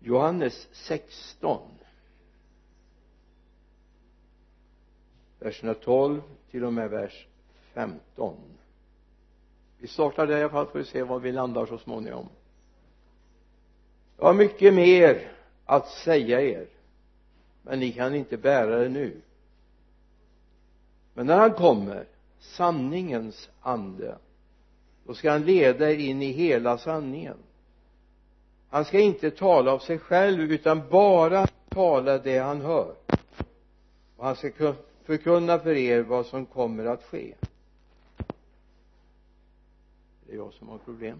Johannes 16 verserna 12 till och med vers 15 vi startar där i alla fall får vi se var vi landar så småningom. Jag har mycket mer att säga er men ni kan inte bära det nu. Men när han kommer sanningens ande då ska han leda er in i hela sanningen han ska inte tala av sig själv utan bara tala det han hör. Och han ska förkunna för er vad som kommer att ske. Det är jag som har problem.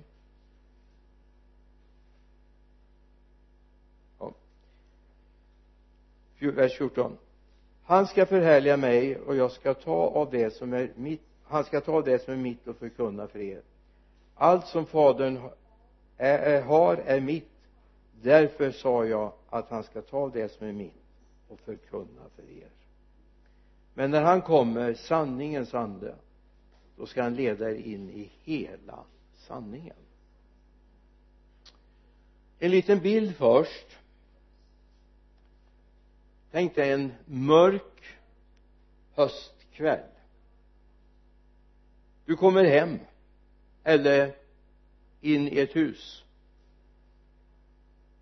Ja. Vers 14 han ska förhärliga mig och jag ska ta av det som är mitt han ska ta det som är mitt och förkunna för er. Allt som fadern är, har är mitt. Därför sa jag att han ska ta det som är mitt och förkunna för er. Men när han kommer sanningens ande då ska han leda er in i hela sanningen. En liten bild först. Tänk dig en mörk höstkväll. Du kommer hem eller in i ett hus.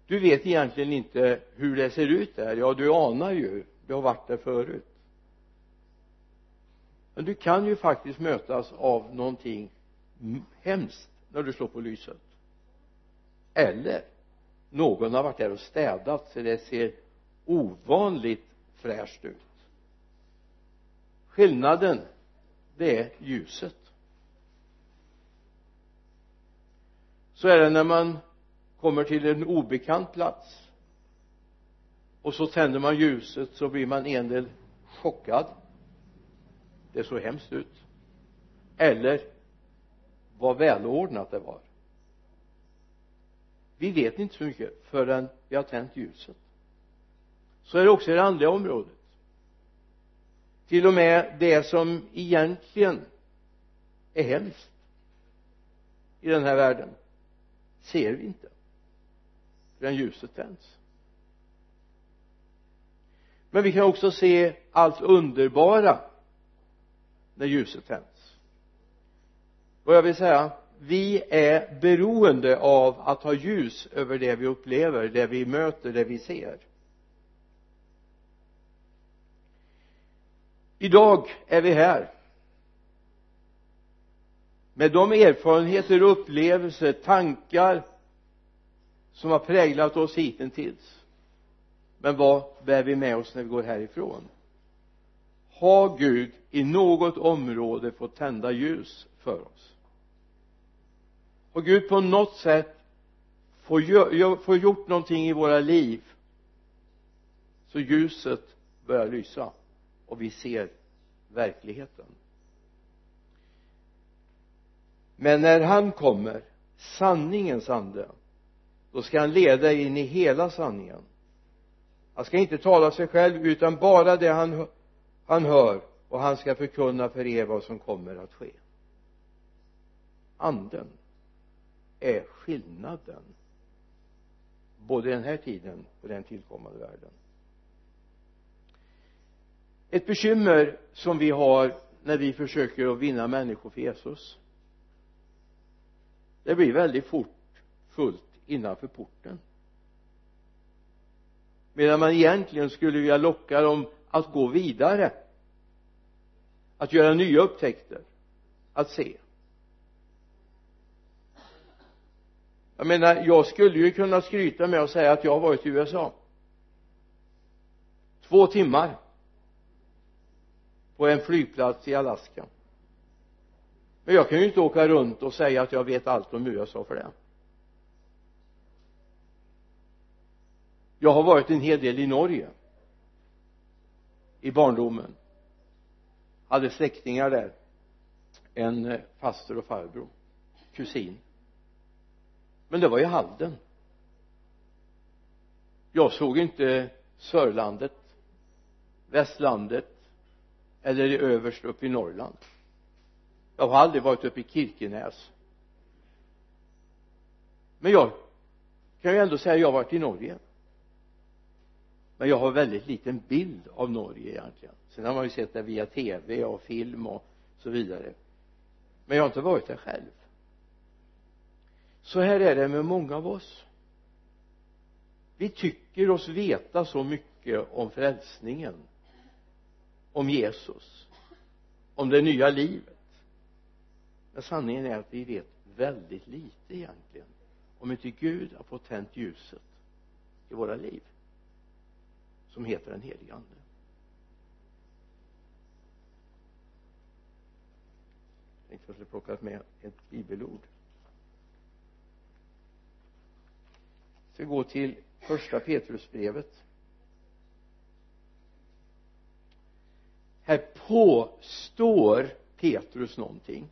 Du vet egentligen inte hur det ser ut där. Ja du anar ju. Du har varit där förut. Men du kan ju faktiskt mötas av någonting hemskt när du slår på lyset. Eller någon har varit där och städat så det ser ovanligt fräscht ut. Skillnaden det är ljuset. Så är det när man kommer till en obekant plats och så tänder man ljuset så blir man en del chockad. Det såg hemskt ut. Eller vad välordnat det var. Vi vet inte så mycket förrän vi har tänt ljuset. Så är det också i det andliga området. Till och med det som egentligen är hemskt i den här världen ser vi inte. Förrän ljuset tänds. Men vi kan också se allt underbara när ljuset tänds. Och jag vill säga vi är beroende av att ha ljus över det vi upplever, det vi möter, det vi ser. Idag är vi här med de erfarenheter och upplevelser, tankar som har präglat oss hittills. Men vad bär vi med oss när vi går härifrån? Har Gud i något område fått tända ljus för oss? Har Gud på något sätt fått gjort någonting i våra liv så ljuset börjar lysa och vi ser verkligheten? Men när han kommer sanningens ande då ska han leda in i hela sanningen. Han ska inte tala sig själv utan bara det han, han hör och han ska förkunna för er vad som kommer att ske. Anden är skillnaden både den här tiden och den tillkommande världen. Ett bekymmer som vi har när vi försöker att vinna människor för Jesus det blir väldigt fort fullt innanför porten. Medan man egentligen skulle vilja locka dem att gå vidare. Att göra nya upptäckter. Att se. Jag menar jag skulle ju kunna skryta med att säga att jag har varit i USA. Två timmar. På en flygplats i Alaska men jag kan ju inte åka runt och säga att jag vet allt om USA för det. Jag har varit en hel del i Norge. I barndomen. Hade släktingar där. En eh, faster och farbror. Kusin. Men det var i Halden. Jag såg inte Sörlandet Västlandet eller överst upp i Norrland jag har aldrig varit uppe i Kirkenäs. Men jag kan ju ändå säga att jag har varit i Norge. Men jag har väldigt liten bild av Norge egentligen. Sen har man ju sett det via tv och film och så vidare. Men jag har inte varit där själv. Så här är det med många av oss. Vi tycker oss veta så mycket om frälsningen om Jesus om det nya livet men sanningen är att vi vet väldigt lite egentligen om inte Gud har fått tänt ljuset i våra liv som heter den helige ande. Jag tänkte jag skulle plocka med ett bibelord. Vi gå till första Petrusbrevet. Här påstår Petrus någonting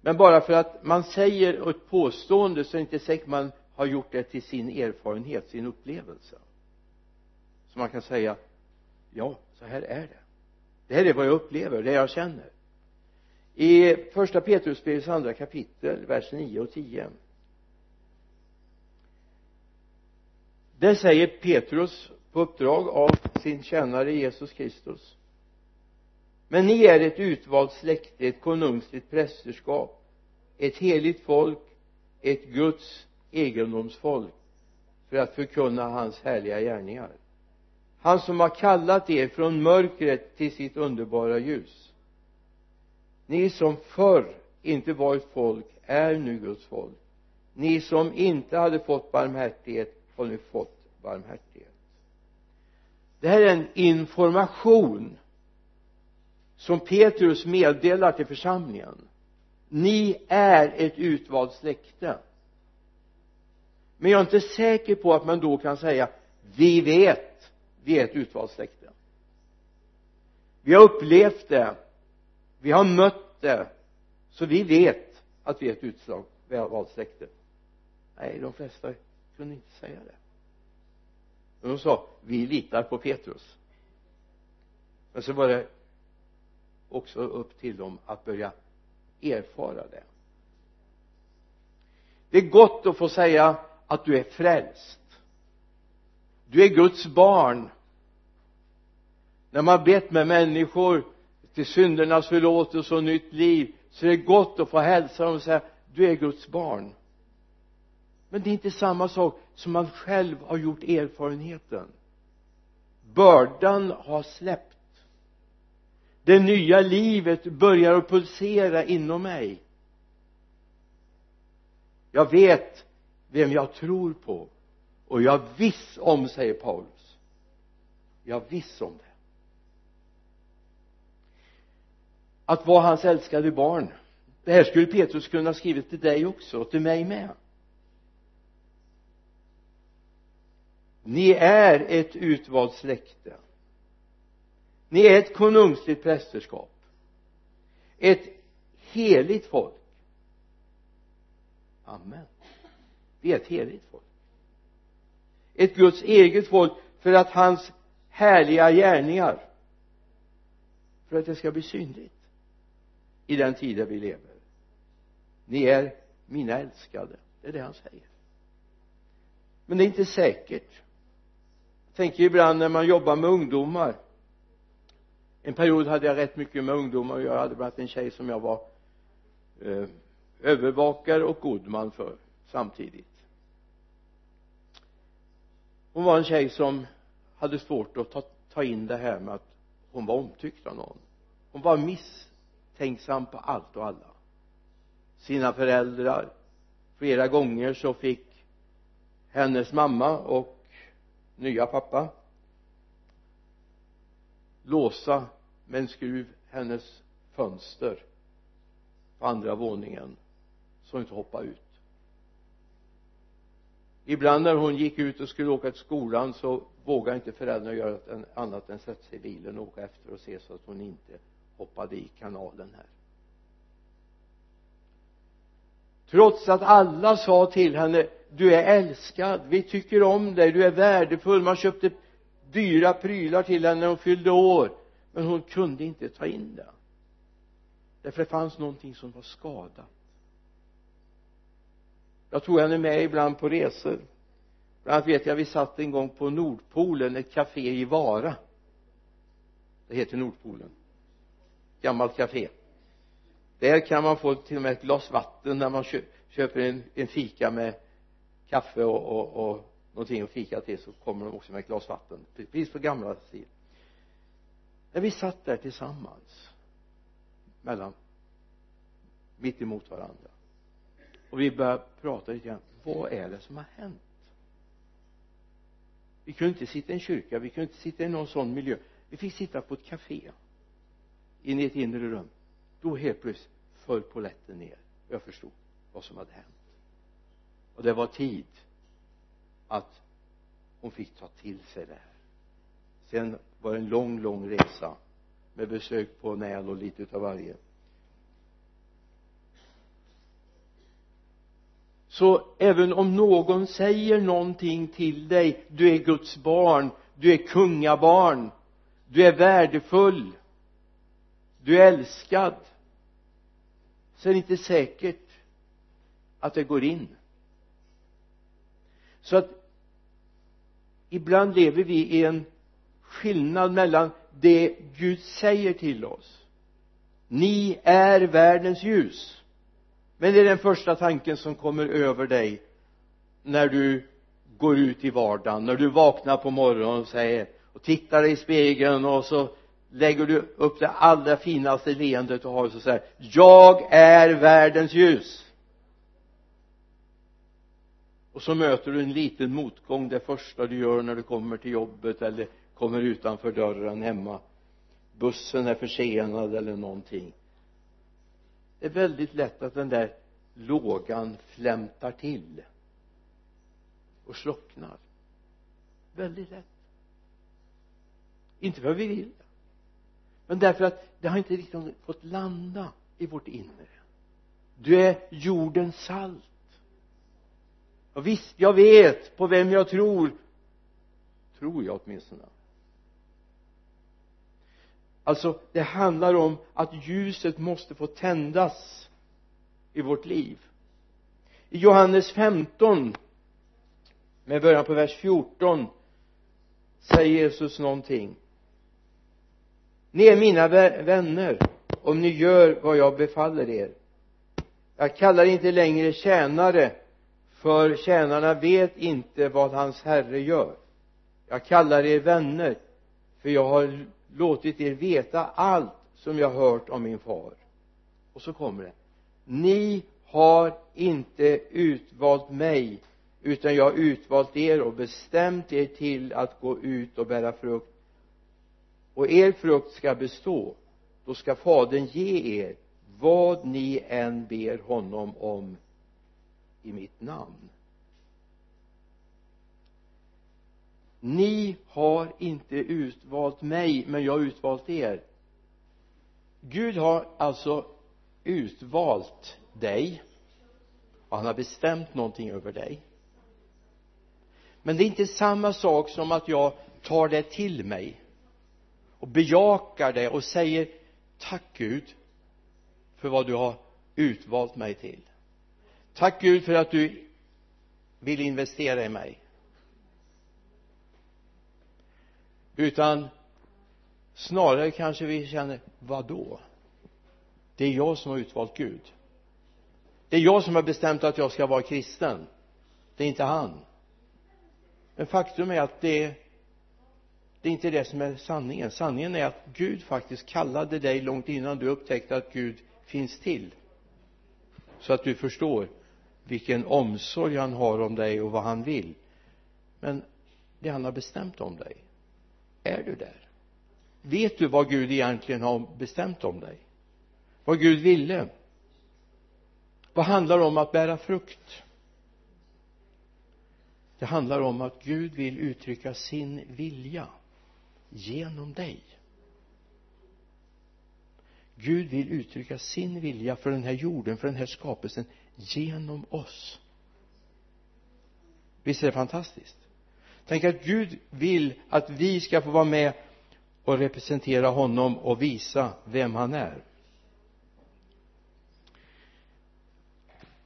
men bara för att man säger ett påstående så är det inte säkert man har gjort det till sin erfarenhet, sin upplevelse. Så man kan säga ja, så här är det. Det här är vad jag upplever, det jag känner. I första Petrusbrevets andra kapitel, vers 9 och 10 där säger Petrus på uppdrag av sin tjänare Jesus Kristus men ni är ett utvalt släkte, ett konungsligt prästerskap ett heligt folk ett Guds egendomsfolk för att förkunna hans härliga gärningar. Han som har kallat er från mörkret till sitt underbara ljus. Ni som förr inte var ett folk är nu Guds folk. Ni som inte hade fått barmhärtighet har nu fått barmhärtighet. Det här är en information som Petrus meddelar till församlingen. Ni är ett utvalt släkte. Men jag är inte säker på att man då kan säga vi vet vi är ett utvalt släkte. Vi har upplevt det. Vi har mött det. Så vi vet att vi är ett utvalt släkte. Nej de flesta kunde inte säga det. Men de sa vi litar på Petrus. Men så var det också upp till dem att börja erfara det. Det är gott att få säga att du är frälst. Du är Guds barn. När man bett med människor till syndernas förlåtelse och nytt liv så är det gott att få hälsa dem och säga du är Guds barn. Men det är inte samma sak som man själv har gjort erfarenheten. Bördan har släppt det nya livet börjar att pulsera inom mig. Jag vet vem jag tror på. Och jag är viss om säger Paulus. Jag är viss om det. Att vara hans älskade barn. Det här skulle Petrus kunna skrivit till dig också och till mig med. Ni är ett utvalt släkte ni är ett konungsligt prästerskap. Ett heligt folk. Amen. Vi är ett heligt folk. Ett Guds eget folk för att hans härliga gärningar för att det ska bli synligt i den tid där vi lever. Ni är mina älskade. Det är det han säger. Men det är inte säkert. Jag tänker ibland när man jobbar med ungdomar en period hade jag rätt mycket med ungdomar och jag hade bland annat en tjej som jag var eh, övervakare och god man för samtidigt. Hon var en tjej som hade svårt att ta, ta in det här med att hon var omtyckt av någon. Hon var misstänksam på allt och alla. Sina föräldrar. Flera gånger så fick hennes mamma och nya pappa låsa med en skruv hennes fönster på andra våningen så hon inte hoppade ut. Ibland när hon gick ut och skulle åka till skolan så vågade inte föräldrarna göra annat än sätta sig i bilen och åka efter och se så att hon inte hoppade i kanalen här. Trots att alla sa till henne du är älskad, vi tycker om dig, du är värdefull. Man köpte dyra prylar till henne när hon fyllde år men hon kunde inte ta in det. Därför det fanns någonting som var skadat. Jag tog henne med ibland på resor. Bland annat vet jag vi satt en gång på Nordpolen ett café i Vara. Det heter Nordpolen. Gammalt café. Där kan man få till och med ett glas vatten när man köper en, en fika med kaffe och, och, och någonting att fika till så kommer de också med ett glas vatten. Precis på gamla stil när vi satt där tillsammans mellan mitt emot varandra och vi började prata lite grann vad är det som har hänt? Vi kunde inte sitta i en kyrka vi kunde inte sitta i någon sån miljö. Vi fick sitta på ett café inne i ett inre rum. Då helt plötsligt föll poletten ner och jag förstod vad som hade hänt. Och det var tid att hon fick ta till sig det här sen var det en lång lång resa med besök på Näl och lite utav varje. Så även om någon säger någonting till dig du är Guds barn du är kungabarn du är värdefull du är älskad så är det inte säkert att det går in. Så att ibland lever vi i en skillnad mellan det Gud säger till oss. Ni är världens ljus. Men det är den första tanken som kommer över dig när du går ut i vardagen. När du vaknar på morgonen och säger och tittar dig i spegeln och så lägger du upp det allra finaste leendet du har och så säger jag är världens ljus. Och så möter du en liten motgång det första du gör när du kommer till jobbet eller kommer utanför dörren hemma. Bussen är försenad eller någonting. Det är väldigt lätt att den där lågan flämtar till och slocknar. Väldigt lätt. Inte för att vi vill det men därför att det har inte riktigt fått landa i vårt inre. Du är jordens salt. Och visst jag vet på vem jag tror. Tror jag åtminstone alltså det handlar om att ljuset måste få tändas i vårt liv. I Johannes 15 med början på vers 14 säger Jesus någonting. Ni är mina vänner om ni gör vad jag befaller er. Jag kallar inte längre tjänare för tjänarna vet inte vad hans herre gör. Jag kallar er vänner för jag har låtit er veta allt som jag hört om min far. Och så kommer det. Ni har inte utvalt mig utan jag har utvalt er och bestämt er till att gå ut och bära frukt. Och er frukt ska bestå. Då ska fadern ge er vad ni än ber honom om i mitt namn. Ni har inte utvalt mig men jag har utvalt er. Gud har alltså utvalt dig. Och han har bestämt någonting över dig. Men det är inte samma sak som att jag tar det till mig och bejakar det och säger tack Gud för vad du har utvalt mig till. Tack Gud för att du vill investera i mig. Utan snarare kanske vi känner vad då det är jag som har utvalt Gud. Det är jag som har bestämt att jag ska vara kristen. Det är inte han. Men faktum är att det det är inte det som är sanningen. Sanningen är att Gud faktiskt kallade dig långt innan du upptäckte att Gud finns till. Så att du förstår vilken omsorg han har om dig och vad han vill. Men det han har bestämt om dig är du där? Vet du vad Gud egentligen har bestämt om dig? Vad Gud ville? Vad handlar det om att bära frukt? Det handlar om att Gud vill uttrycka sin vilja genom dig. Gud vill uttrycka sin vilja för den här jorden, för den här skapelsen genom oss. Visst är det fantastiskt? Tänk att Gud vill att vi ska få vara med och representera honom och visa vem han är.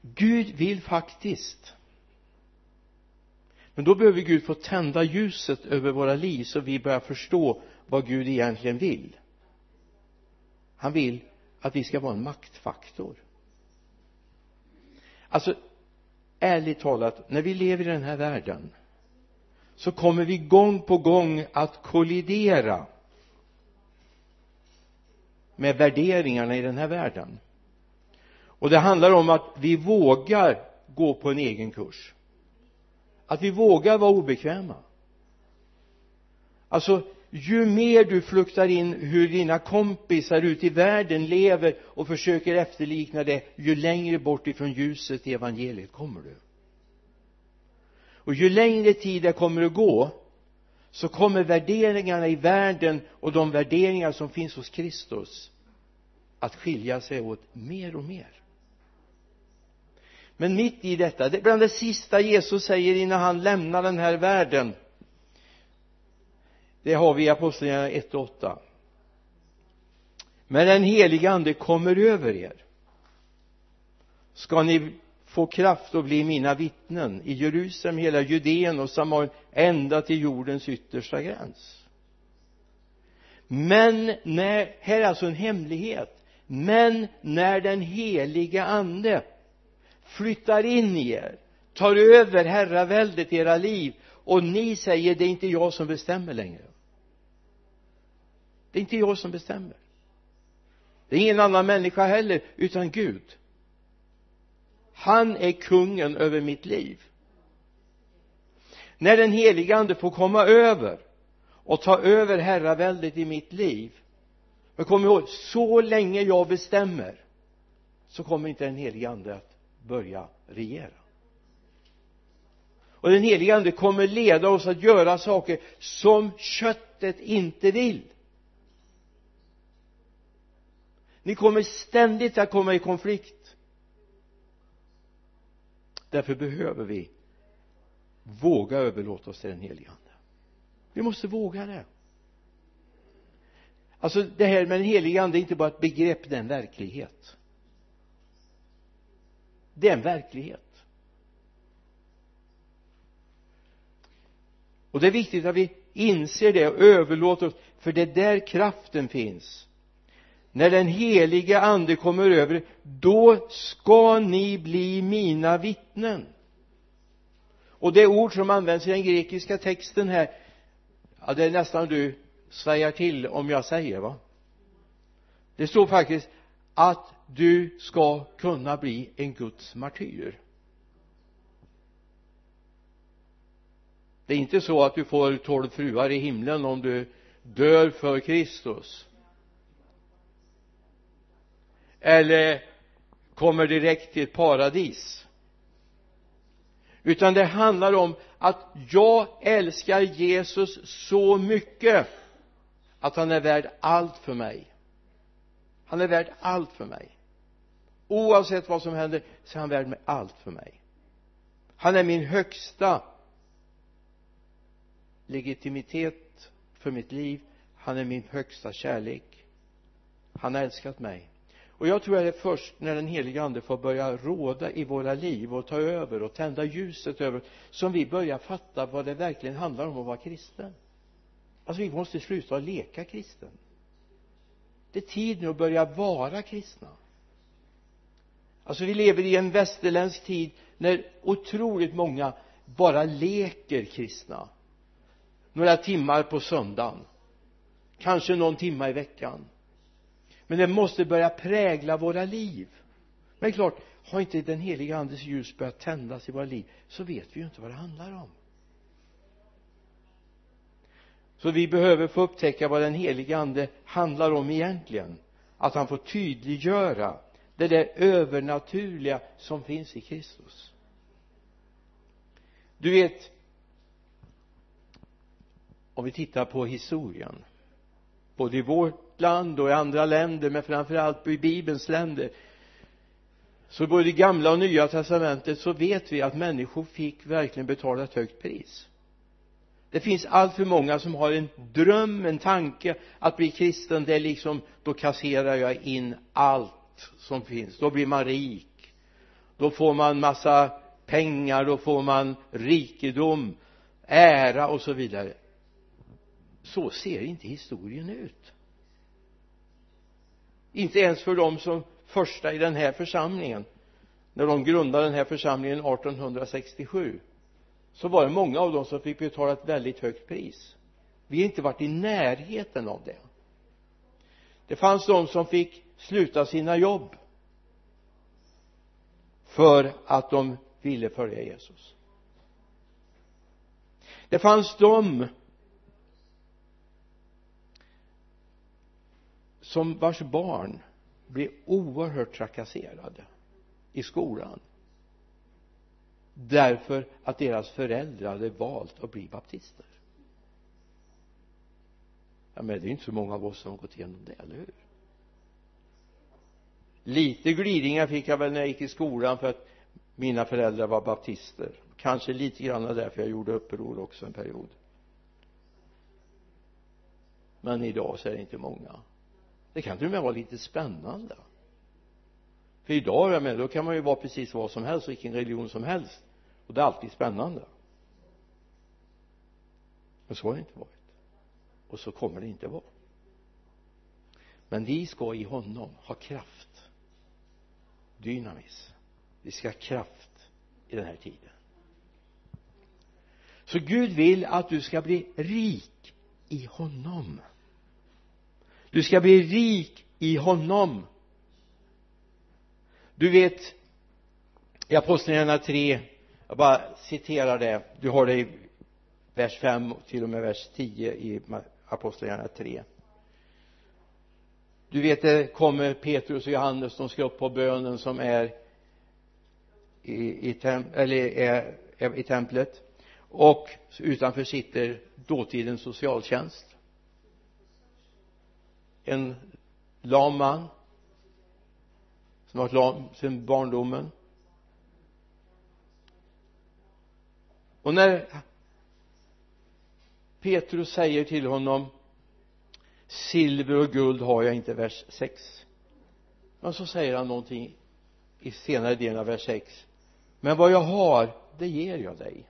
Gud vill faktiskt. Men då behöver Gud få tända ljuset över våra liv så vi börjar förstå vad Gud egentligen vill. Han vill att vi ska vara en maktfaktor. Alltså ärligt talat när vi lever i den här världen så kommer vi gång på gång att kollidera med värderingarna i den här världen. Och det handlar om att vi vågar gå på en egen kurs. Att vi vågar vara obekväma. Alltså ju mer du fluktar in hur dina kompisar ute i världen lever och försöker efterlikna det ju längre bort ifrån ljuset i evangeliet kommer du och ju längre tid det kommer att gå så kommer värderingarna i världen och de värderingar som finns hos Kristus att skilja sig åt mer och mer. Men mitt i detta, det är bland det sista Jesus säger innan han lämnar den här världen det har vi i apostlagärningarna 1 och 8 men den heliga ande kommer över er. Ska ni få kraft att bli mina vittnen i Jerusalem, hela Judeen och Samarien ända till jordens yttersta gräns. Men när, här är alltså en hemlighet men när den heliga ande flyttar in i er tar över herraväldet i era liv och ni säger det är inte jag som bestämmer längre. Det är inte jag som bestämmer. Det är ingen annan människa heller utan Gud han är kungen över mitt liv. När den helige ande får komma över och ta över herraväldet i mitt liv men kom ihåg så länge jag bestämmer så kommer inte den helige ande att börja regera. Och den helige ande kommer leda oss att göra saker som köttet inte vill. Ni kommer ständigt att komma i konflikt därför behöver vi våga överlåta oss till den helige ande. Vi måste våga det. Alltså det här med den helige ande är inte bara ett begrepp det är en verklighet. Det är en verklighet. Och det är viktigt att vi inser det och överlåter oss för det är där kraften finns när den helige ande kommer över då ska ni bli mina vittnen. Och det ord som används i den grekiska texten här ja det är nästan du svajar till om jag säger va? Det står faktiskt att du ska kunna bli en Guds martyr. Det är inte så att du får tolv fruar i himlen om du dör för Kristus eller kommer direkt till ett paradis. Utan det handlar om att jag älskar Jesus så mycket att han är värd allt för mig. Han är värd allt för mig. Oavsett vad som händer så är han värd med allt för mig. Han är min högsta legitimitet för mitt liv. Han är min högsta kärlek. Han har älskat mig och jag tror att det är först när den heliga ande får börja råda i våra liv och ta över och tända ljuset över som vi börjar fatta vad det verkligen handlar om att vara kristen. Alltså vi måste sluta att leka kristen. Det är tid nu att börja vara kristna. Alltså vi lever i en västerländsk tid när otroligt många bara leker kristna. Några timmar på söndagen. Kanske någon timma i veckan men det måste börja prägla våra liv. Men det är klart har inte den heliga andes ljus börjat tändas i våra liv så vet vi ju inte vad det handlar om. Så vi behöver få upptäcka vad den heliga ande handlar om egentligen. Att han får tydliggöra det där övernaturliga som finns i Kristus. Du vet om vi tittar på historien både i vårt land och i andra länder men framförallt i bibelns länder. Så både i gamla och nya testamentet så vet vi att människor fick verkligen betala ett högt pris. Det finns allt för många som har en dröm, en tanke att bli kristen. Det är liksom då kasserar jag in allt som finns. Då blir man rik. Då får man massa pengar då får man rikedom ära och så vidare. Så ser inte historien ut inte ens för dem som första i den här församlingen. När de grundade den här församlingen 1867 så var det många av dem som fick betala ett väldigt högt pris. Vi har inte varit i närheten av det. Det fanns de som fick sluta sina jobb för att de ville följa Jesus. Det fanns de som vars barn blev oerhört trakasserade i skolan. Därför att deras föräldrar hade valt att bli baptister. Ja men det är inte så många av oss som har gått igenom det, eller hur? Lite glidningar fick jag väl när jag gick i skolan för att mina föräldrar var baptister. Kanske lite grann därför jag gjorde uppror också en period. Men idag så är det inte många det kan till och med vara lite spännande. För idag jag menar då kan man ju vara precis vad som helst vilken religion som helst. Och det är alltid spännande. Men så har det inte varit. Och så kommer det inte vara. Men vi ska i honom ha kraft. Dynamis. Vi ska ha kraft i den här tiden. Så Gud vill att du ska bli rik i honom du ska bli rik i honom. Du vet i apostlagärningarna 3 jag bara citerar det. Du har det i vers 5 till och med vers 10 i apostlagärningarna 3 du vet det kommer Petrus och Johannes de ska upp på bönen som är i, i, tem, eller är, är i templet. Och utanför sitter dåtidens socialtjänst en lam man som har varit lam sedan barndomen. Och när Petrus säger till honom silver och guld har jag inte vers 6 men så säger han någonting i senare delen av vers 6 men vad jag har det ger jag dig.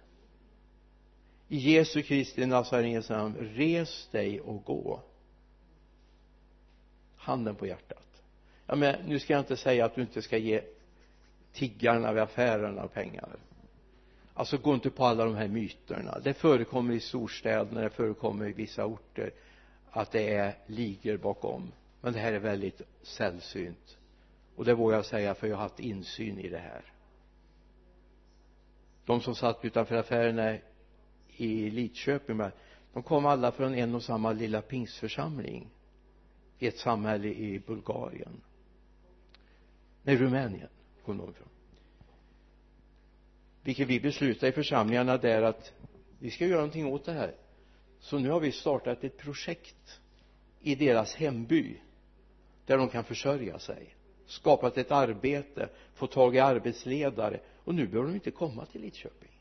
I Jesu Kristi Nazarens namn res dig och gå handen på hjärtat. Ja men nu ska jag inte säga att du inte ska ge tiggarna vid affärerna pengar. Alltså gå inte på alla de här myterna. Det förekommer i storstäderna det förekommer i vissa orter att det är ligor bakom. Men det här är väldigt sällsynt. Och det vågar jag säga för jag har haft insyn i det här. De som satt utanför affärerna i Lidköping de kom alla från en och samma lilla pingstförsamling i ett samhälle i Bulgarien. Nej Rumänien kom de ifrån. Vilket vi beslutade i församlingarna där att vi ska göra någonting åt det här. Så nu har vi startat ett projekt i deras hemby där de kan försörja sig. Skapat ett arbete fått tag i arbetsledare. Och nu behöver de inte komma till Lidköping.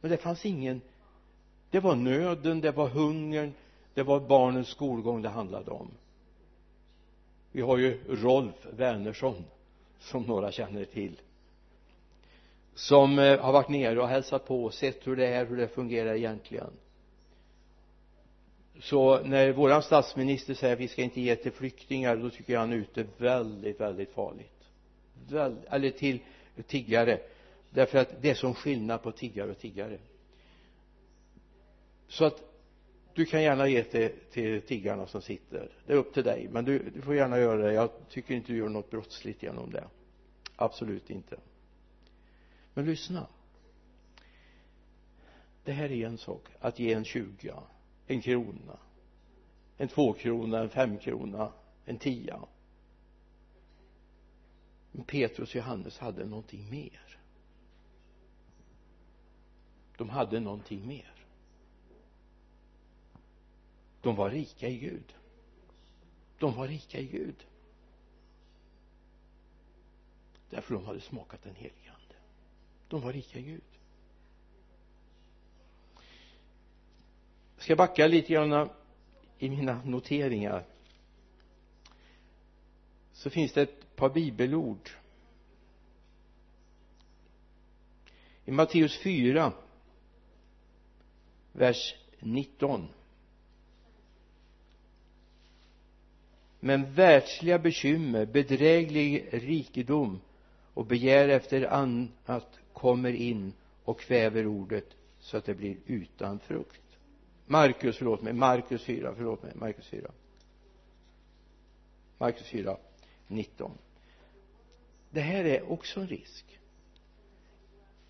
Men det fanns ingen. Det var nöden, det var hungern det var barnens skolgång det handlade om vi har ju Rolf Wernersson som några känner till som eh, har varit nere och hälsat på och sett hur det är, hur det fungerar egentligen. Så när våran statsminister säger att vi ska inte ge till flyktingar då tycker jag han är ute väldigt, väldigt farligt. Väl, eller till tiggare. Därför att det är som skillnad på tiggare och tiggare. Så att du kan gärna ge till, till tiggarna som sitter. Det är upp till dig men du, du får gärna göra det. Jag tycker inte du gör något brottsligt genom det. Absolut inte. Men lyssna. Det här är en sak att ge en tjuga en krona en tvåkrona, en femkrona, en tia. Men Petrus och Johannes hade någonting mer. De hade någonting mer de var rika i Gud. De var rika i Gud. Därför de hade smakat den helige ande. De var rika i Gud. Jag ska backa lite grann i mina noteringar. Så finns det ett par bibelord. I Matteus 4 vers 19 men världsliga bekymmer bedräglig rikedom och begär efter annat kommer in och kväver ordet så att det blir utan frukt. Markus, förlåt mig, Markus 4, förlåt mig, Markus 4 Markus 4, 19 det här är också en risk.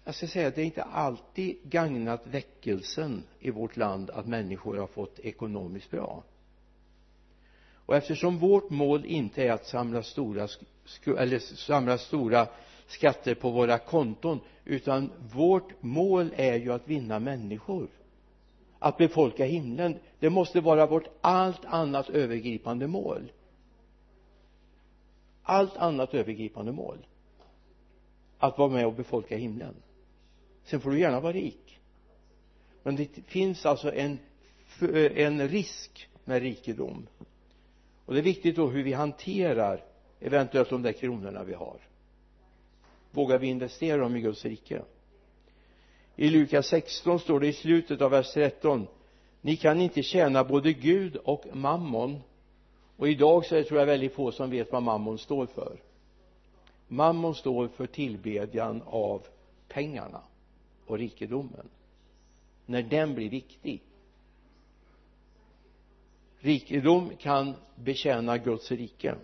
Jag ska säga att det är inte alltid gagnat väckelsen i vårt land att människor har fått ekonomiskt bra och eftersom vårt mål inte är att samla stora eller samla stora skatter på våra konton utan vårt mål är ju att vinna människor. Att befolka himlen. Det måste vara vårt allt annat övergripande mål. Allt annat övergripande mål. Att vara med och befolka himlen. Sen får du gärna vara rik. Men det finns alltså en en risk med rikedom och det är viktigt då hur vi hanterar eventuellt de där kronorna vi har. Vågar vi investera dem i Guds rike? I Lukas 16 står det i slutet av vers 13 ni kan inte tjäna både Gud och mammon. Och idag så är det tror jag väldigt få som vet vad mammon står för. Mammon står för tillbedjan av pengarna och rikedomen. När den blir viktig rikedom kan betjäna Guds rike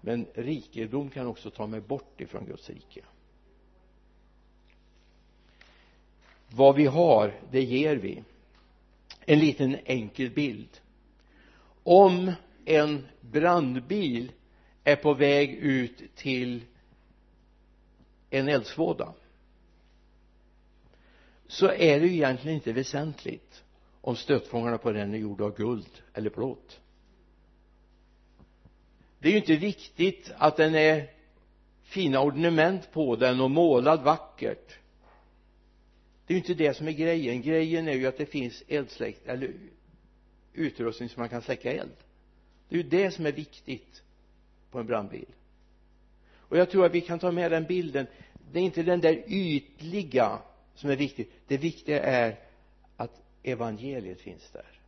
men rikedom kan också ta mig bort ifrån Guds rike. Vad vi har det ger vi. En liten enkel bild. Om en brandbil är på väg ut till en eldsvåda så är det ju egentligen inte väsentligt om stötfångarna på den är gjorda av guld eller plåt. Det är ju inte viktigt att den är fina ornament på den och målad vackert. Det är ju inte det som är grejen. Grejen är ju att det finns eldsläkt eller utrustning som man kan släcka eld. Det är ju det som är viktigt på en brandbil. Och jag tror att vi kan ta med den bilden. Det är inte den där ytliga som är viktigt det viktiga är evangeliet finns där.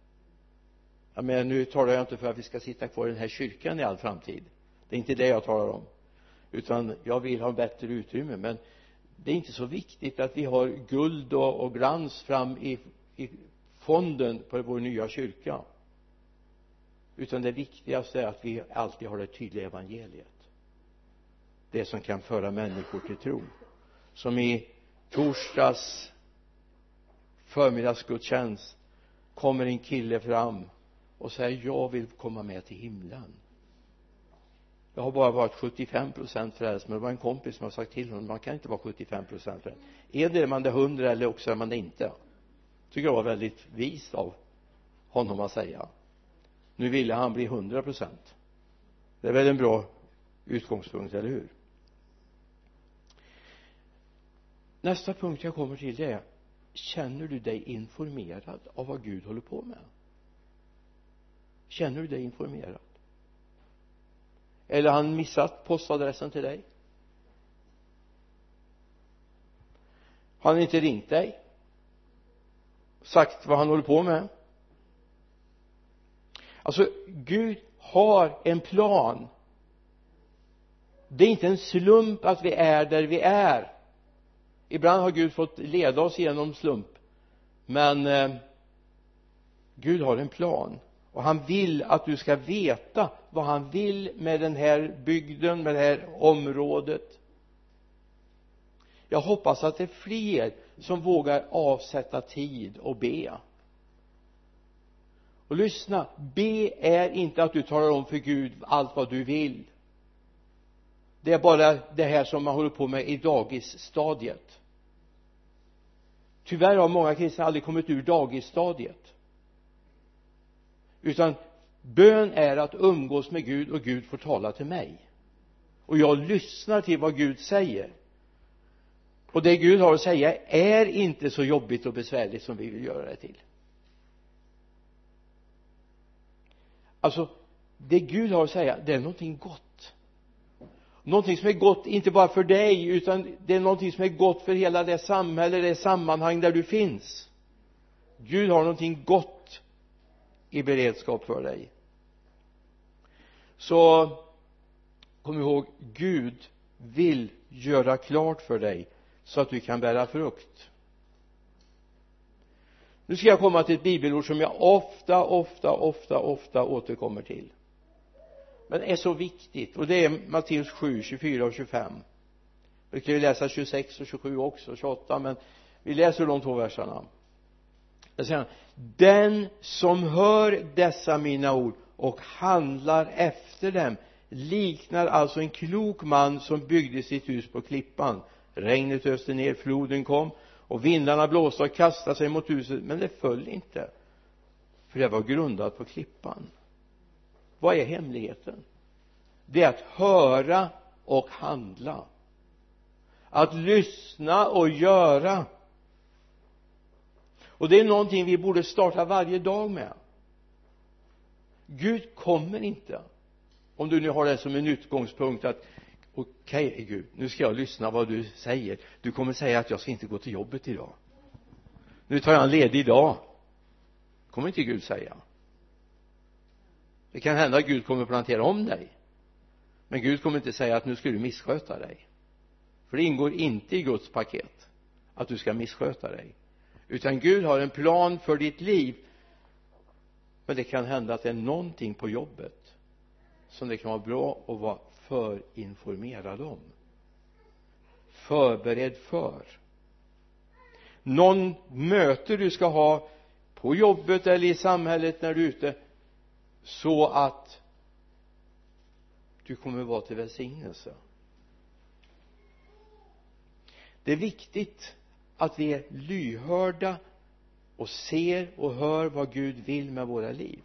Jag menar nu talar jag inte för att vi ska sitta kvar i den här kyrkan i all framtid. Det är inte det jag talar om. Utan jag vill ha bättre utrymme. Men det är inte så viktigt att vi har guld och, och glans fram i, i fonden på vår nya kyrka. Utan det viktigaste är att vi alltid har det tydliga evangeliet. Det som kan föra människor till tro. Som i torsdags förmiddagsgudstjänst kommer en kille fram och säger jag vill komma med till himlen. Jag har bara varit 75 procent frälst men det var en kompis som har sagt till honom man kan inte vara 75 procent frälst. Är det man det 100 eller också är man det inte? Tycker jag var väldigt vist av honom att säga. Nu ville han bli 100 procent. Det är väl en bra utgångspunkt, eller hur? Nästa punkt jag kommer till det är känner du dig informerad av vad Gud håller på med? Känner du dig informerad? Eller har han missat postadressen till dig? Har han inte ringt dig? Sagt vad han håller på med? Alltså Gud har en plan. Det är inte en slump att vi är där vi är ibland har Gud fått leda oss genom slump men eh, Gud har en plan och han vill att du ska veta vad han vill med den här bygden, med det här området. Jag hoppas att det är fler som vågar avsätta tid och be. Och lyssna be är inte att du talar om för Gud allt vad du vill det är bara det här som man håller på med i dagisstadiet. Tyvärr har många kristna aldrig kommit ur dagisstadiet. Utan bön är att umgås med Gud och Gud får tala till mig. Och jag lyssnar till vad Gud säger. Och det Gud har att säga är inte så jobbigt och besvärligt som vi vill göra det till. Alltså det Gud har att säga det är någonting gott någonting som är gott inte bara för dig utan det är någonting som är gott för hela det samhälle, det sammanhang där du finns. Gud har någonting gott i beredskap för dig. Så kom ihåg Gud vill göra klart för dig så att du kan bära frukt. Nu ska jag komma till ett bibelord som jag ofta, ofta, ofta, ofta återkommer till men är så viktigt. Och det är Matteus 7, 24 och 25 vi kan ju läsa 26 och 27 också, 28 men vi läser de två verserna. Där säger han den som hör dessa mina ord och handlar efter dem liknar alltså en klok man som byggde sitt hus på klippan. Regnet öste ner, floden kom och vindarna blåste och kastade sig mot huset men det föll inte för det var grundat på klippan vad är hemligheten? Det är att höra och handla. Att lyssna och göra. Och det är någonting vi borde starta varje dag med. Gud kommer inte. Om du nu har det som en utgångspunkt att okej okay, Gud nu ska jag lyssna vad du säger. Du kommer säga att jag ska inte gå till jobbet idag. Nu tar jag en ledig dag. Kommer inte Gud säga det kan hända att Gud kommer plantera om dig. Men Gud kommer inte säga att nu ska du missköta dig. För det ingår inte i Guds paket att du ska missköta dig. Utan Gud har en plan för ditt liv. Men det kan hända att det är någonting på jobbet som det kan vara bra att vara förinformerad om. Förberedd för. Någon möte du ska ha på jobbet eller i samhället när du är ute så att du kommer vara till välsignelse. Det är viktigt att vi är lyhörda och ser och hör vad Gud vill med våra liv.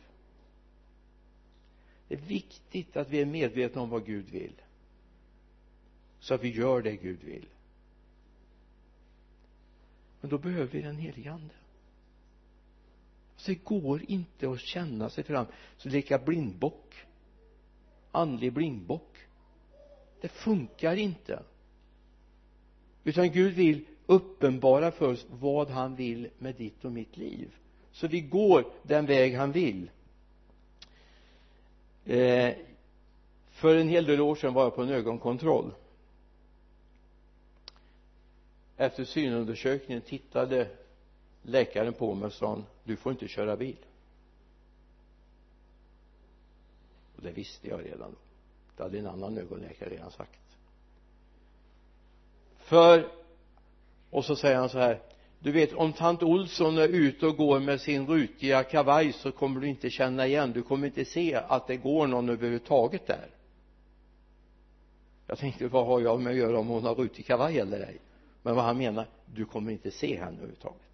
Det är viktigt att vi är medvetna om vad Gud vill så att vi gör det Gud vill. Men då behöver vi den helige ande så det går inte att känna sig fram. Så leka blindbock. Andlig blindbock. Det funkar inte. Utan Gud vill uppenbara för oss vad han vill med ditt och mitt liv. Så vi går den väg han vill. Eh, för en hel del år sedan var jag på en ögonkontroll. Efter synundersökningen tittade läkaren på mig och sa du får inte köra bil. Och det visste jag redan då. Det hade en annan ögonläkare redan sagt. För och så säger han så här du vet om tant Olsson är ute och går med sin rutiga kavaj så kommer du inte känna igen. Du kommer inte se att det går någon överhuvudtaget där. Jag tänkte vad har jag med att göra om hon har rutig kavaj eller ej? Men vad han menar du kommer inte se henne överhuvudtaget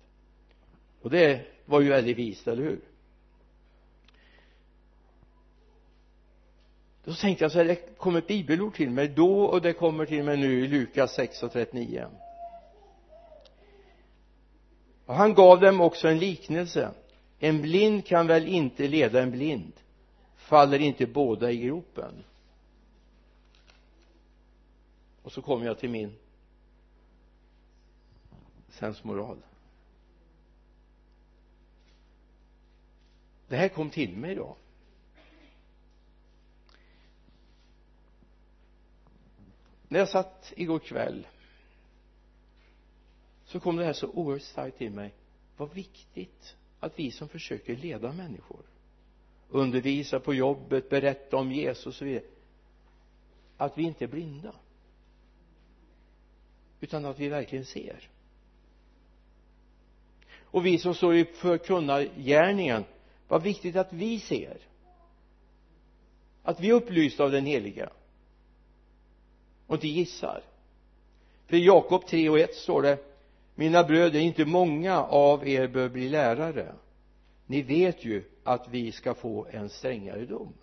och det var ju väldigt vist, eller hur? Då tänkte jag så här det kommer ett bibelord till mig då och det kommer till mig nu i Lukas 6 och 39 och han gav dem också en liknelse. En blind kan väl inte leda en blind? Faller inte båda i gropen? Och så kommer jag till min sensmoral. Det här kom till mig då. När jag satt igår kväll så kom det här så oerhört starkt till mig. Vad viktigt att vi som försöker leda människor undervisa på jobbet, berätta om Jesus och så vidare att vi inte är blinda utan att vi verkligen ser. Och vi som står i förkunnargärningen vad viktigt att vi ser. Att vi är upplysta av den heliga. Och inte gissar. För i Jakob 3 och 1 står det mina bröder inte många av er bör bli lärare. Ni vet ju att vi ska få en strängare dom.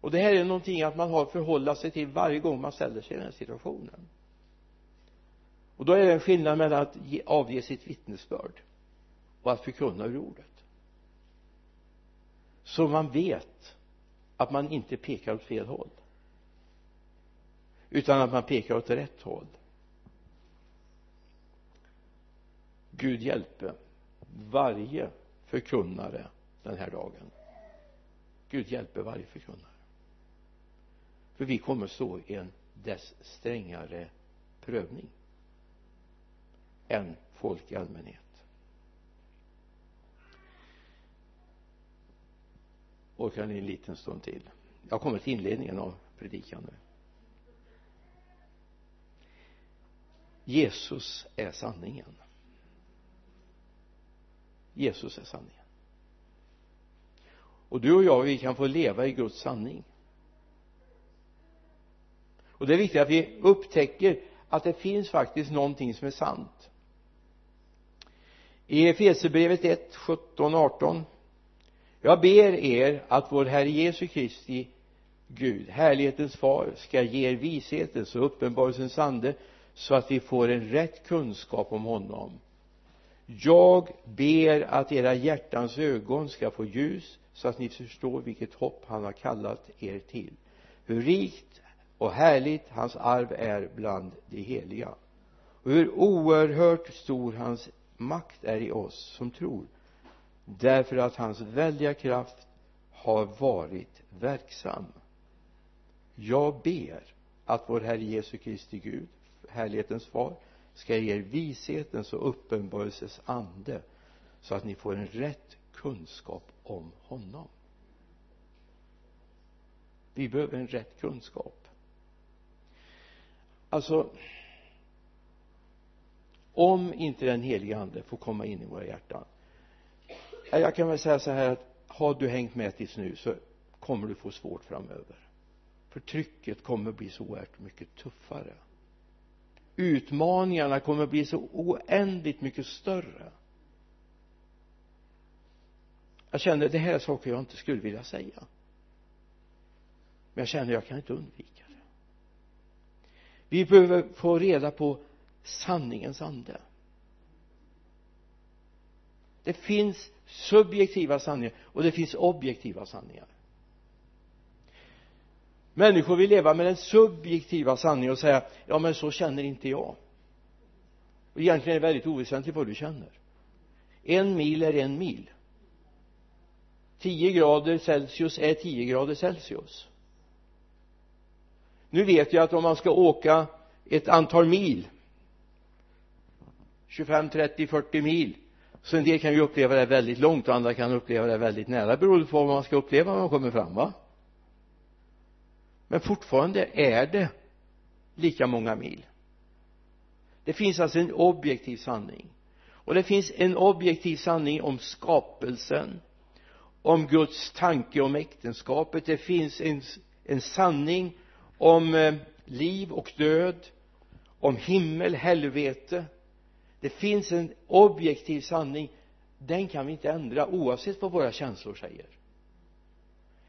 Och det här är någonting att man har att förhålla sig till varje gång man ställer sig i den här situationen. Och då är det en skillnad mellan att avge sitt vittnesbörd och att förkunna ur ordet så man vet att man inte pekar åt fel håll. Utan att man pekar åt rätt håll. Gud hjälpe varje förkunnare den här dagen. Gud hjälpe varje förkunnare. För vi kommer stå i en dess strängare prövning än folk i allmänhet. Orkar ni en liten stund till? Jag kommer till inledningen av predikan nu. Jesus är sanningen. Jesus är sanningen. Och du och jag vi kan få leva i Guds sanning. Och det är viktigt att vi upptäcker att det finns faktiskt någonting som är sant. I Efesierbrevet 1, 17, 18 jag ber er att vår Herre Jesu Kristi Gud, härlighetens far, ska ge er vishetens och uppenbarelsens ande så att vi får en rätt kunskap om honom. Jag ber att era hjärtans ögon ska få ljus så att ni förstår vilket hopp han har kallat er till. Hur rikt och härligt hans arv är bland de heliga. Och hur oerhört stor hans makt är i oss som tror därför att hans väldiga kraft har varit verksam. Jag ber att vår Herre Jesu Kristi Gud härlighetens far ska ge er vishetens och uppenbarelses ande så att ni får en rätt kunskap om honom. Vi behöver en rätt kunskap. Alltså om inte den helige ande får komma in i våra hjärtan jag kan väl säga så här att har du hängt med tills nu så kommer du få svårt framöver. För trycket kommer bli så oerhört mycket tuffare. Utmaningarna kommer bli så oändligt mycket större. Jag känner det här är saker jag inte skulle vilja säga. Men jag känner jag kan inte undvika det. Vi behöver få reda på sanningens ande det finns subjektiva sanningar och det finns objektiva sanningar. Människor vill leva med den subjektiva sanningen och säga ja men så känner inte jag. Och egentligen är det väldigt oväsentligt vad du känner. En mil är en mil. 10 grader Celsius är 10 grader Celsius. Nu vet jag att om man ska åka ett antal mil 25, 30, 40 mil så en del kan ju uppleva det väldigt långt och andra kan uppleva det väldigt nära beroende på vad man ska uppleva när man kommer fram va? Men fortfarande är det lika många mil. Det finns alltså en objektiv sanning. Och det finns en objektiv sanning om skapelsen om Guds tanke om äktenskapet. Det finns en, en sanning om eh, liv och död om himmel, helvete det finns en objektiv sanning. Den kan vi inte ändra oavsett vad våra känslor säger.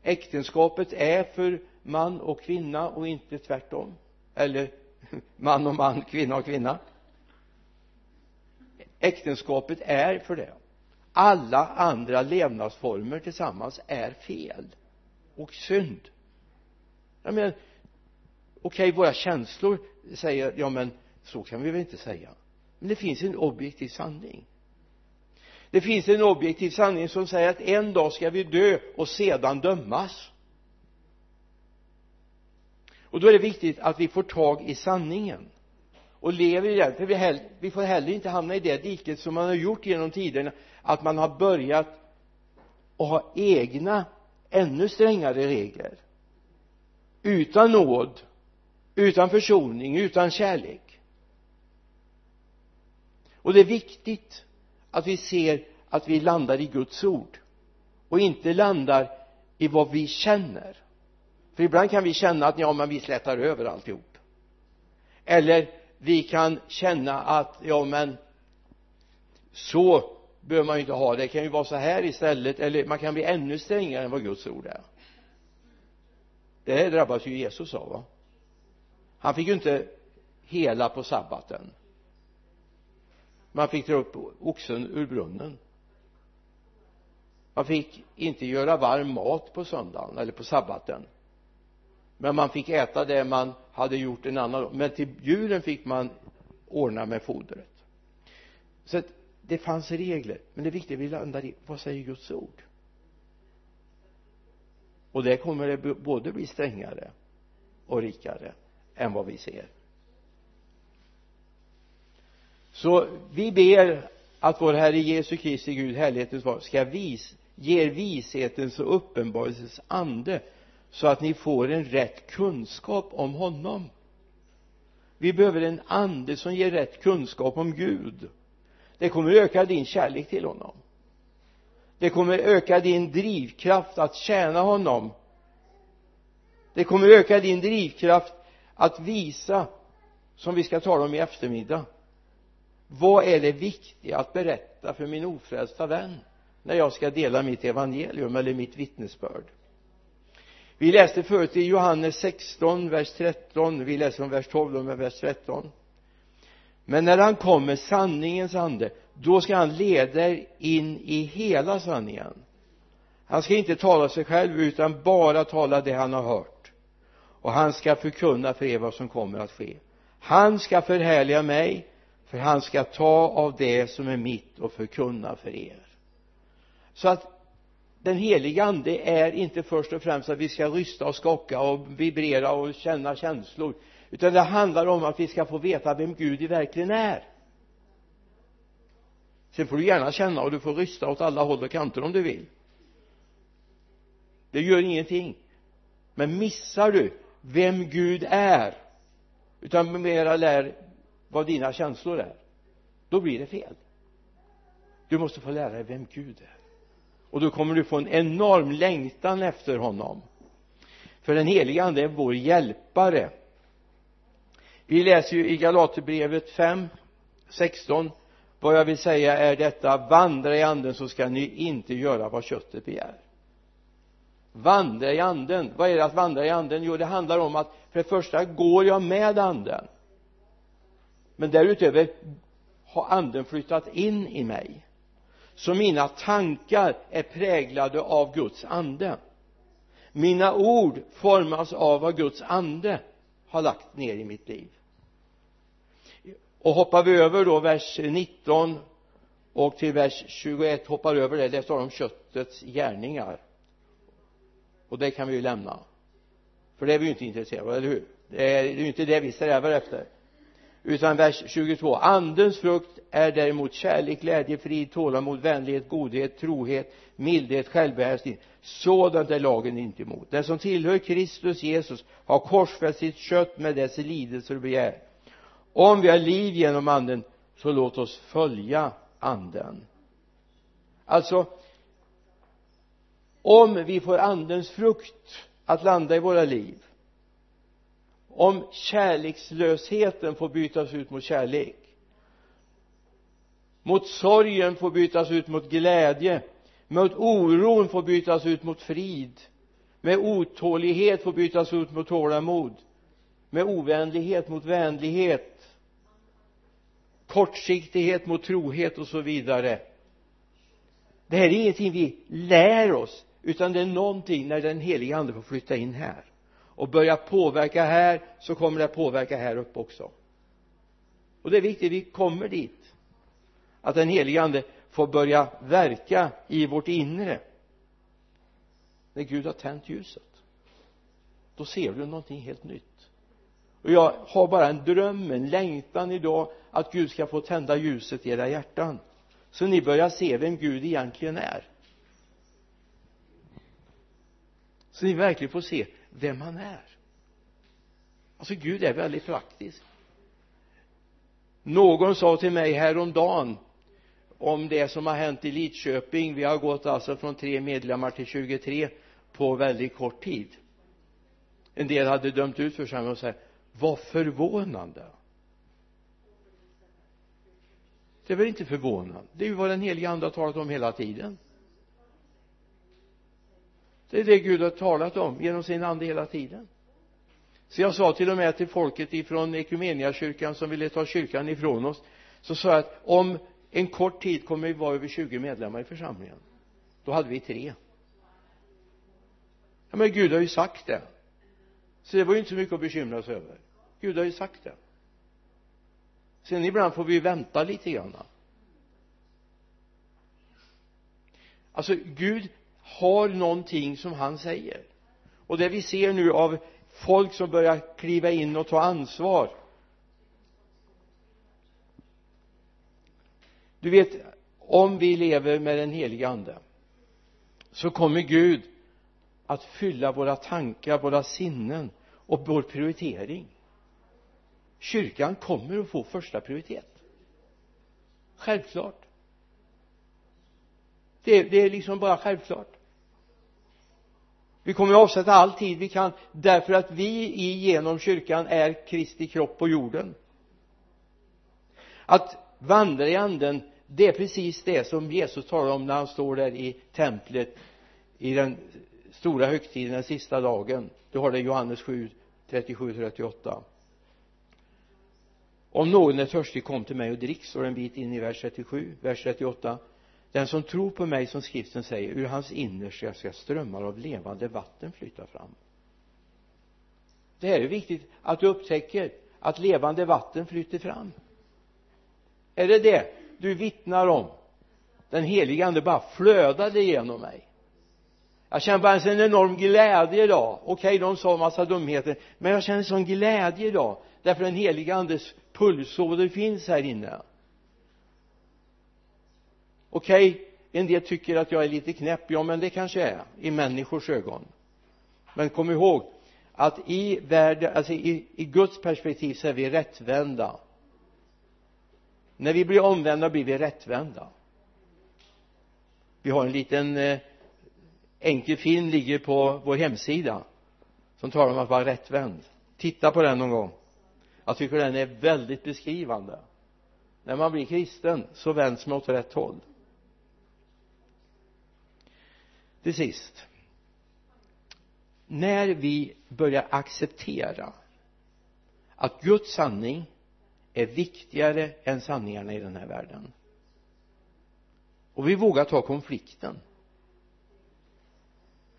Äktenskapet är för man och kvinna och inte tvärtom. Eller man och man, kvinna och kvinna. Äktenskapet är för det. Alla andra levnadsformer tillsammans är fel och synd. Jag menar okej okay, våra känslor säger ja men så kan vi väl inte säga men det finns en objektiv sanning. Det finns en objektiv sanning som säger att en dag ska vi dö och sedan dömas. Och då är det viktigt att vi får tag i sanningen och lever i den för vi, hell, vi får heller inte hamna i det diket som man har gjort genom tiderna att man har börjat att ha egna ännu strängare regler. Utan nåd utan försoning, utan kärlek och det är viktigt att vi ser att vi landar i Guds ord och inte landar i vad vi känner. För ibland kan vi känna att ja men vi slätar över alltihop. Eller vi kan känna att ja men så behöver man ju inte ha det. Det kan ju vara så här istället. Eller man kan bli ännu strängare än vad Guds ord är. Det här drabbas ju Jesus av va? Han fick ju inte hela på sabbaten man fick dra upp oxen ur brunnen. Man fick inte göra varm mat på söndagen eller på sabbaten. Men man fick äta det man hade gjort en annan dag. Men till julen fick man ordna med fodret. Så att det fanns regler. Men det viktiga vi landar i vad säger Guds ord? Och där kommer det både bli strängare och rikare än vad vi ser så vi ber att vår Herre Jesu Kristi Gud härlighetens far ska vis, ge vishetens och uppenbarelsens ande så att ni får en rätt kunskap om honom. Vi behöver en ande som ger rätt kunskap om Gud. Det kommer öka din kärlek till honom. Det kommer öka din drivkraft att tjäna honom. Det kommer öka din drivkraft att visa som vi ska tala om i eftermiddag vad är det viktiga att berätta för min ofrälsta vän när jag ska dela mitt evangelium eller mitt vittnesbörd? Vi läste förut i Johannes 16 vers 13 vi läser om vers 12 och vers 13 men när han kommer sanningens ande då ska han leda er in i hela sanningen. Han ska inte tala sig själv utan bara tala det han har hört. Och han ska förkunna för er vad som kommer att ske. Han ska förhärliga mig för han ska ta av det som är mitt och förkunna för er. Så att den heliga ande är inte först och främst att vi ska rysta och skaka och vibrera och känna känslor utan det handlar om att vi ska få veta vem Gud i verkligen är. Sen får du gärna känna och du får rysta åt alla håll och kanter om du vill. Det gör ingenting. Men missar du vem Gud är utan mera lär vad dina känslor är då blir det fel. Du måste få lära dig vem Gud är. Och då kommer du få en enorm längtan efter honom. För den heliga ande är vår hjälpare. Vi läser ju i Galaterbrevet 5 16 vad jag vill säga är detta vandra i anden så ska ni inte göra vad köttet begär. Vandra i anden. Vad är det att vandra i anden? Jo det handlar om att för det första går jag med anden men därutöver har anden flyttat in i mig. Så mina tankar är präglade av Guds ande. Mina ord formas av vad Guds ande har lagt ner i mitt liv. Och hoppar vi över då vers 19 och till vers 21 hoppar över det, det står om köttets gärningar. Och det kan vi ju lämna. För det är vi ju inte intresserade av, eller hur? Det är ju inte det vi strävar efter utan vers 22 andens frukt är däremot kärlek, glädje, frid, tålamod, vänlighet, godhet, trohet, mildhet, självbehärskning. Sådant är lagen inte emot. Den som tillhör Kristus Jesus har korsfäst sitt kött med dess lidelser och begär. Om vi har liv genom anden så låt oss följa anden. Alltså om vi får andens frukt att landa i våra liv om kärlekslösheten får bytas ut mot kärlek mot sorgen får bytas ut mot glädje mot oron får bytas ut mot frid med otålighet får bytas ut mot tålamod med ovänlighet mot vänlighet kortsiktighet mot trohet och så vidare. Det här är ingenting vi lär oss utan det är någonting när den heliga ande får flytta in här och börjar påverka här så kommer det påverka här uppe också. Och det är viktigt vi kommer dit. Att den helige ande får börja verka i vårt inre. När Gud har tänt ljuset då ser du någonting helt nytt. Och jag har bara en dröm, en längtan idag att Gud ska få tända ljuset i era hjärtan. Så ni börjar se vem Gud egentligen är. Så ni verkligen får se vem han är. Alltså Gud är väldigt praktisk. Någon sa till mig häromdagen om det som har hänt i Lidköping. Vi har gått alltså från tre medlemmar till 23 på väldigt kort tid. En del hade dömt ut församlingen och sagt vad förvånande. Det är väl inte förvånande? Det är ju vad den helige ande har talat om hela tiden det är det Gud har talat om genom sin ande hela tiden. Så jag sa till och med till folket ifrån Ekumeniakyrkan som ville ta kyrkan ifrån oss så sa jag att om en kort tid kommer vi vara över 20 medlemmar i församlingen. Då hade vi tre. Ja men Gud har ju sagt det. Så det var ju inte så mycket att bekymra sig över. Gud har ju sagt det. Sen ibland får vi vänta lite grann. Alltså Gud har någonting som han säger? Och det vi ser nu av folk som börjar kliva in och ta ansvar. Du vet om vi lever med den helige ande så kommer Gud att fylla våra tankar, våra sinnen och vår prioritering. Kyrkan kommer att få första prioritet. Självklart. Det, det är liksom bara självklart vi kommer att avsätta all tid vi kan därför att vi genom kyrkan är Kristi kropp på jorden. Att vandra i anden det är precis det som Jesus talar om när han står där i templet i den stora högtiden den sista dagen. Du har det i Johannes 7 37 38 om någon är törstig kom till mig och drick står en bit in i vers 37 vers 38 den som tror på mig som skriften säger ur hans innersta ska strömmar av levande vatten flyta fram. Det här är viktigt att du upptäcker att levande vatten flyter fram. Är det det du vittnar om? Den heliga ande bara flödade genom mig. Jag känner bara en enorm glädje idag. Okej okay, de sa en massa dumheter men jag känner sån glädje idag därför den heliga andes pulsåder finns här inne okej okay, en del tycker att jag är lite knäpp. Ja men det kanske är i människors ögon. Men kom ihåg att i världen, alltså i, i Guds perspektiv så är vi rättvända. När vi blir omvända blir vi rättvända. Vi har en liten eh, enkel film ligger på vår hemsida som talar om att vara rättvänd. Titta på den någon gång. Jag tycker den är väldigt beskrivande. När man blir kristen så vänds man åt rätt håll. Till sist. När vi börjar acceptera att Guds sanning är viktigare än sanningarna i den här världen och vi vågar ta konflikten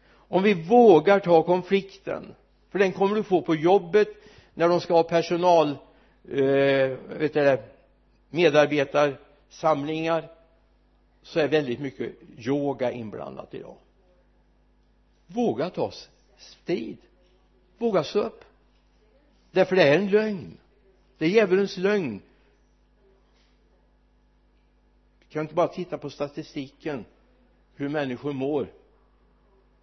om vi vågar ta konflikten för den kommer du få på jobbet när de ska ha personal eh, vet du medarbetarsamlingar så är väldigt mycket yoga inblandat idag våga ta strid. Våga stå upp. Därför det är en lögn. Det är djävulens lögn. Vi kan inte bara titta på statistiken hur människor mår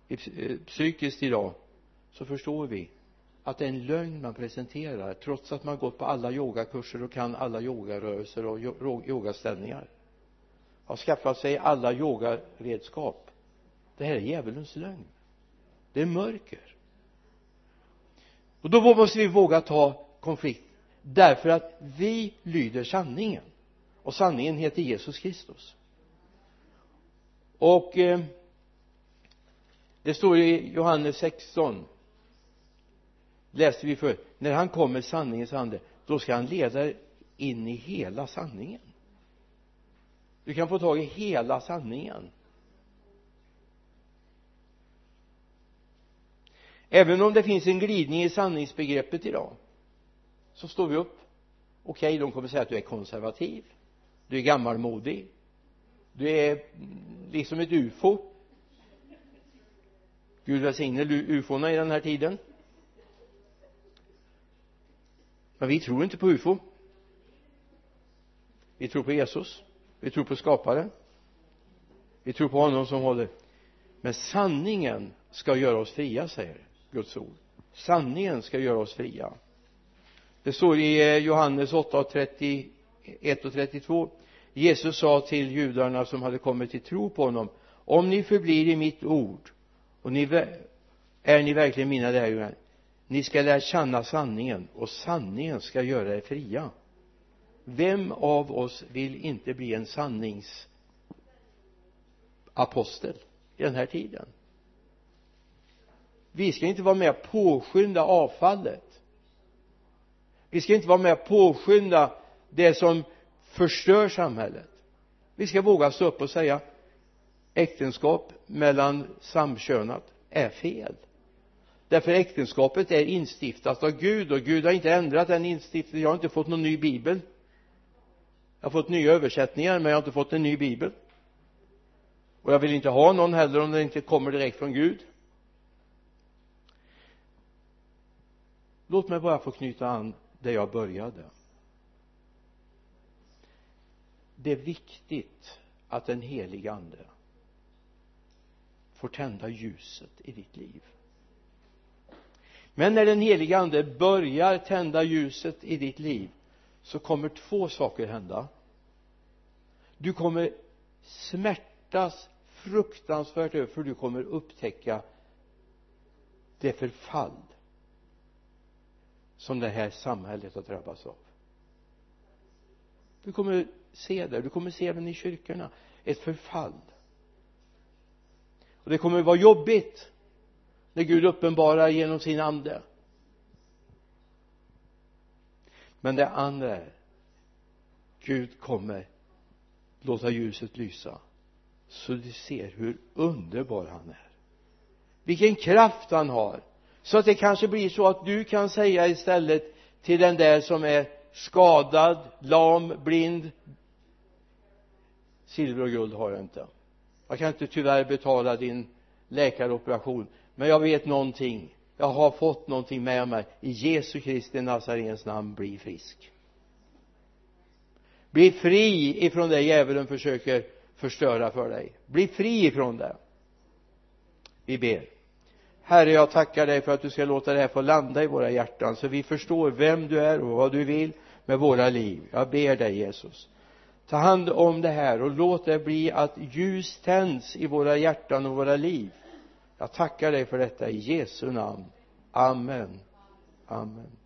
eh, psykiskt idag så förstår vi att det är en lögn man presenterar trots att man gått på alla yogakurser och kan alla yogarörelser och yogaställningar. Har skaffat sig alla yogaredskap. Det här är djävulens lögn det är mörker. Och då måste vi våga ta konflikt. Därför att vi lyder sanningen. Och sanningen heter Jesus Kristus. Och eh, det står i Johannes 16 läste vi för när han kommer sanningens ande då ska han leda in i hela sanningen. Du kan få tag i hela sanningen. Även om det finns en glidning i sanningsbegreppet idag så står vi upp. Okej okay, de kommer säga att du är konservativ du är gammalmodig du är liksom ett ufo. Gud välsigne ufona i den här tiden. Men vi tror inte på ufo. Vi tror på Jesus. Vi tror på skaparen. Vi tror på honom som håller. Men sanningen ska göra oss fria säger Guds ord. Sanningen ska göra oss fria. Det står i eh, Johannes 8 och 31 och 32 Jesus sa till judarna som hade kommit till tro på honom om ni förblir i mitt ord och ni är ni verkligen mina lärjungar ni ska lära känna sanningen och sanningen ska göra er fria. Vem av oss vill inte bli en sanningsapostel i den här tiden? Vi ska inte vara med och påskynda avfallet. Vi ska inte vara med och påskynda det som förstör samhället. Vi ska våga stå upp och säga äktenskap mellan samkönat är fel. Därför äktenskapet är instiftat av Gud och Gud har inte ändrat den instiftningen jag har inte fått någon ny bibel. Jag har fått nya översättningar men jag har inte fått en ny bibel. Och jag vill inte ha någon heller om den inte kommer direkt från Gud. Låt mig bara få knyta an där jag började. Det är viktigt att den helige ande får tända ljuset i ditt liv. Men när den helige ande börjar tända ljuset i ditt liv så kommer två saker hända. Du kommer smärtas fruktansvärt över för du kommer upptäcka det förfall som det här samhället har drabbats av. Du kommer se det, du kommer se även i kyrkorna. Ett förfall. Och det kommer vara jobbigt när Gud uppenbarar genom sin ande. Men det andra är Gud kommer låta ljuset lysa så du ser hur underbar han är. Vilken kraft han har så att det kanske blir så att du kan säga istället till den där som är skadad, lam, blind. Silver och guld har jag inte. Jag kan inte tyvärr betala din läkaroperation. Men jag vet någonting. Jag har fått någonting med mig. I Jesu Kristi Nazarens namn bli frisk. Bli fri ifrån det djävulen försöker förstöra för dig. Bli fri ifrån det. Vi ber herre jag tackar dig för att du ska låta det här få landa i våra hjärtan så vi förstår vem du är och vad du vill med våra liv. Jag ber dig Jesus. Ta hand om det här och låt det bli att ljus tänds i våra hjärtan och våra liv. Jag tackar dig för detta i Jesu namn. Amen. Amen.